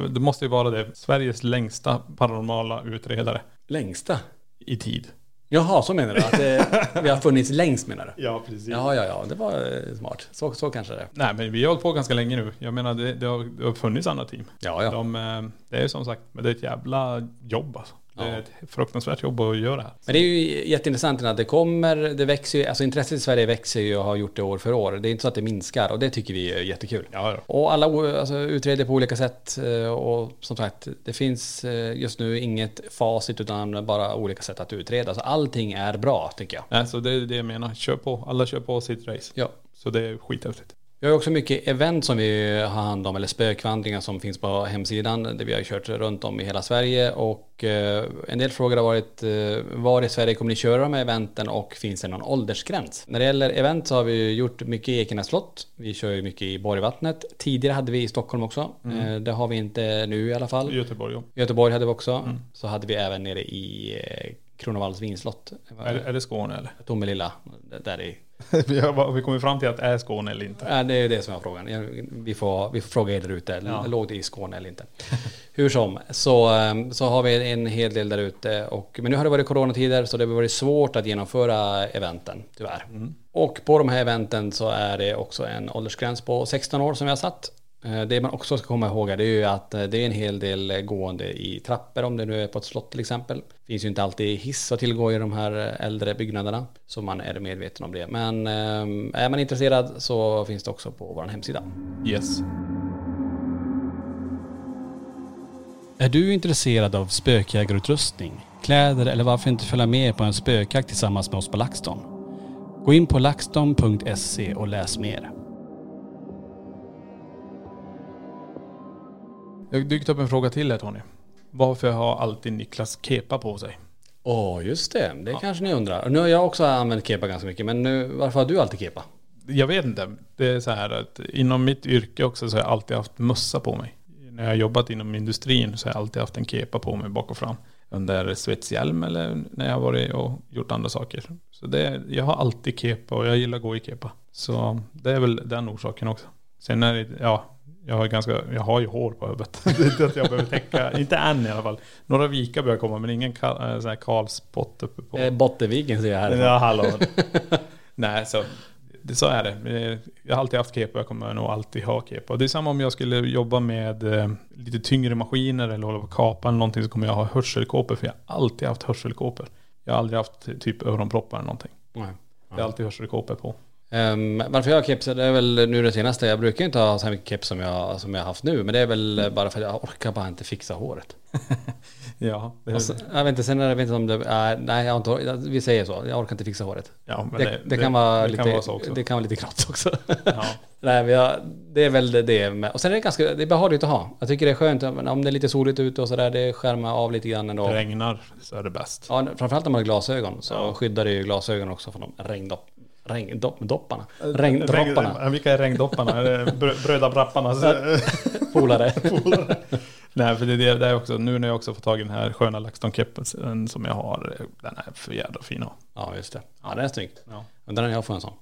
det måste ju vara det, Sveriges längsta paranormala utredare Längsta? i tid. Jaha, så menar du? Att det, vi har funnits längst menar du? Ja, precis. Ja, ja, ja, det var eh, smart. Så, så kanske det är. Nej, men vi har hållit på ganska länge nu. Jag menar, det, det, har, det har funnits andra team. Ja, ja. De, eh, det är som sagt, men det är ett jävla jobb alltså. Det är Ja. ett fruktansvärt jobb att göra. Men det är ju jätteintressant att det kommer, det växer ju, alltså intresset i Sverige växer ju och har gjort det år för år. Det är inte så att det minskar och det tycker vi är jättekul. Ja, ja. Och alla alltså, utreder på olika sätt eh, och som sagt, det finns eh, just nu inget facit utan bara olika sätt att utreda. Så allting är bra tycker jag. Nej, så det är det jag menar. Kör på. Alla kör på sitt race. Ja. Så det är skithäftigt. Vi har också mycket event som vi har hand om, eller spökvandringar som finns på hemsidan. Där vi har kört runt om i hela Sverige. Och eh, en del frågor har varit, eh, var i Sverige kommer ni köra de här eventen och finns det någon åldersgräns? När det gäller event så har vi gjort mycket i Ekenäs slott. Vi kör ju mycket i Borgvattnet. Tidigare hade vi i Stockholm också. Eh, det har vi inte nu i alla fall. Göteborg, ja. Göteborg hade vi också. Så hade vi även nere i Kronovalls vinslott. Är, det- är det Skåne eller? Tomelilla, där i vi har vi kommer fram till att är Skåne eller inte. Ja, det är det som är frågan. Vi får, vi får fråga er där ute. Ja. Låg det i Skåne eller inte? Hur som, så, ehm, så har vi en hel del där ute. Och, men nu har det varit coronatider så det har varit svårt att genomföra eventen, tyvärr. Och på de här eventen så är det också en åldersgräns på 16 år som vi har satt. Eh, Det man också ska komma ihåg är ju att eh, det är en hel del eh, gående i trappor om det nu är på ett slott till exempel. Det finns ju inte alltid hiss att tillgå i de här äldre byggnaderna. Så man är medveten om det. Men är man intresserad så finns det också på vår hemsida. Yes. Är du intresserad av spökjägarutrustning, kläder eller varför inte följa med på en spökjakt tillsammans med oss på LaxTon? Gå in på laxton.se och läs mer. Det har dykt upp en fråga till här Tony. Varför har alltid Niklas kepa på sig? Åh, just det. Det kanske ni undrar. Nu har jag också använt kepa ganska mycket, men nu, varför har du alltid kepa? Jag vet inte. Det är så här att inom mitt yrke också så har jag alltid haft mössa på mig. När jag har jobbat inom industrin så har jag alltid haft en kepa på mig bak och fram. Under svetshjälm eller när jag har varit och gjort andra saker. Så det, jag har alltid kepa och jag gillar att gå i kepa. Så det är väl den orsaken också. Sen är det, ja, jag har, ganska, jag har ju hår på huvudet. Det är inte att jag behöver täcka, inte än i alla fall. Några vikar börjar komma men ingen ka, sån här Karlspott uppe på. Eh, Bottenviken ser jag här. Ja, hallå. Nej, så, det, så är det. Eh, Jag har alltid haft kepa och jag kommer nog alltid ha kepa. Det är samma om jag skulle jobba med eh, lite tyngre maskiner eller hålla på och kapa eller någonting så kommer jag ha hörselkåpor för jag har alltid haft hörselkåpor. Jag har aldrig haft typ öronproppar eller någonting. Nej. Jag har alltid hörselkåpor på. Ehm, varför jag har keps, det är väl nu det senaste. Jag brukar inte ha så mycket keps som jag, som jag haft nu. Men det är väl bara för att jag orkar bara inte fixa håret. Ja, det, Och sen, jag vet inte, sen är det, inte om det är, nej jag inte, vi säger så. Jag orkar inte fixa håret. ja men Det, det, kan vara det lite, kan vara så också. det kan vara lite grått också. Ja. Nej, men jag, det är väl det med. Och sen är det ganska, det är behagligt att ha. Jag tycker det är skönt om det är lite soligt ute och sådär, det skärmar av lite grann ändå. Det regnar så är det bäst. Ja, framförallt om man har glasögon så Ja. skyddar det ju glasögonen också från de regndopp, regndopparna. Regndropparna. Regn, vilka är regndopparna? Är det brö- Brödabrapparnas Polare. polare? Nej, för det är det, det är också, nu när jag också fått tag i den här sköna LaxTon-keppen som jag har, den är för jävla fin att. Ja, just det. Ja, det är snyggt. Ja. Undrar när jag får en sån.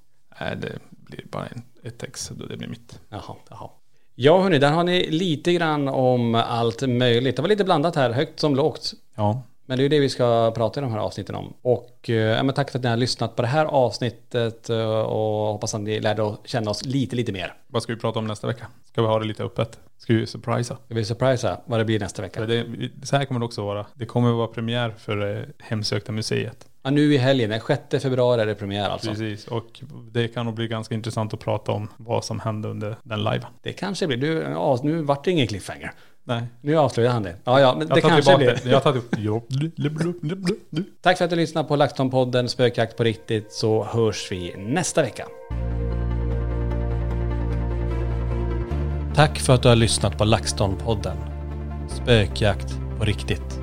Nej, det blir bara en, ett ex, det blir mitt. Jaha, jaha. Ja hörni, där har ni lite grann om allt möjligt. Det var lite blandat här, högt som lågt. Ja, Men det är ju det vi ska prata i de här avsnitten om. Och eh, men tack för att ni har lyssnat på det här avsnittet eh, och hoppas att ni lärde att känna oss lite, lite mer. vad ska vi prata om nästa vecka? Ska vi ha det lite öppet? Ska vi surprisa? Jag vill surprisa vad det blir nästa vecka. Det, så här kommer det också vara. Det kommer vara premiär för eh, Hemsökta museet. Ja, nu i helgen, den 6 februari är det premiär alltså. Precis, och det kan nog bli ganska intressant att prata om vad som hände under den live. Det kanske blir, du, ja, nu vart det ingen cliffhanger. Nej. Nu avslöjar han det. Ja, ja, men Jag det kanske blir. det. Jag tar det. Tack för att du lyssnade på LaxTon-podden Spökjakt på riktigt så hörs vi nästa vecka. Tack för att du har lyssnat på LaxTon-podden Spökjakt på riktigt.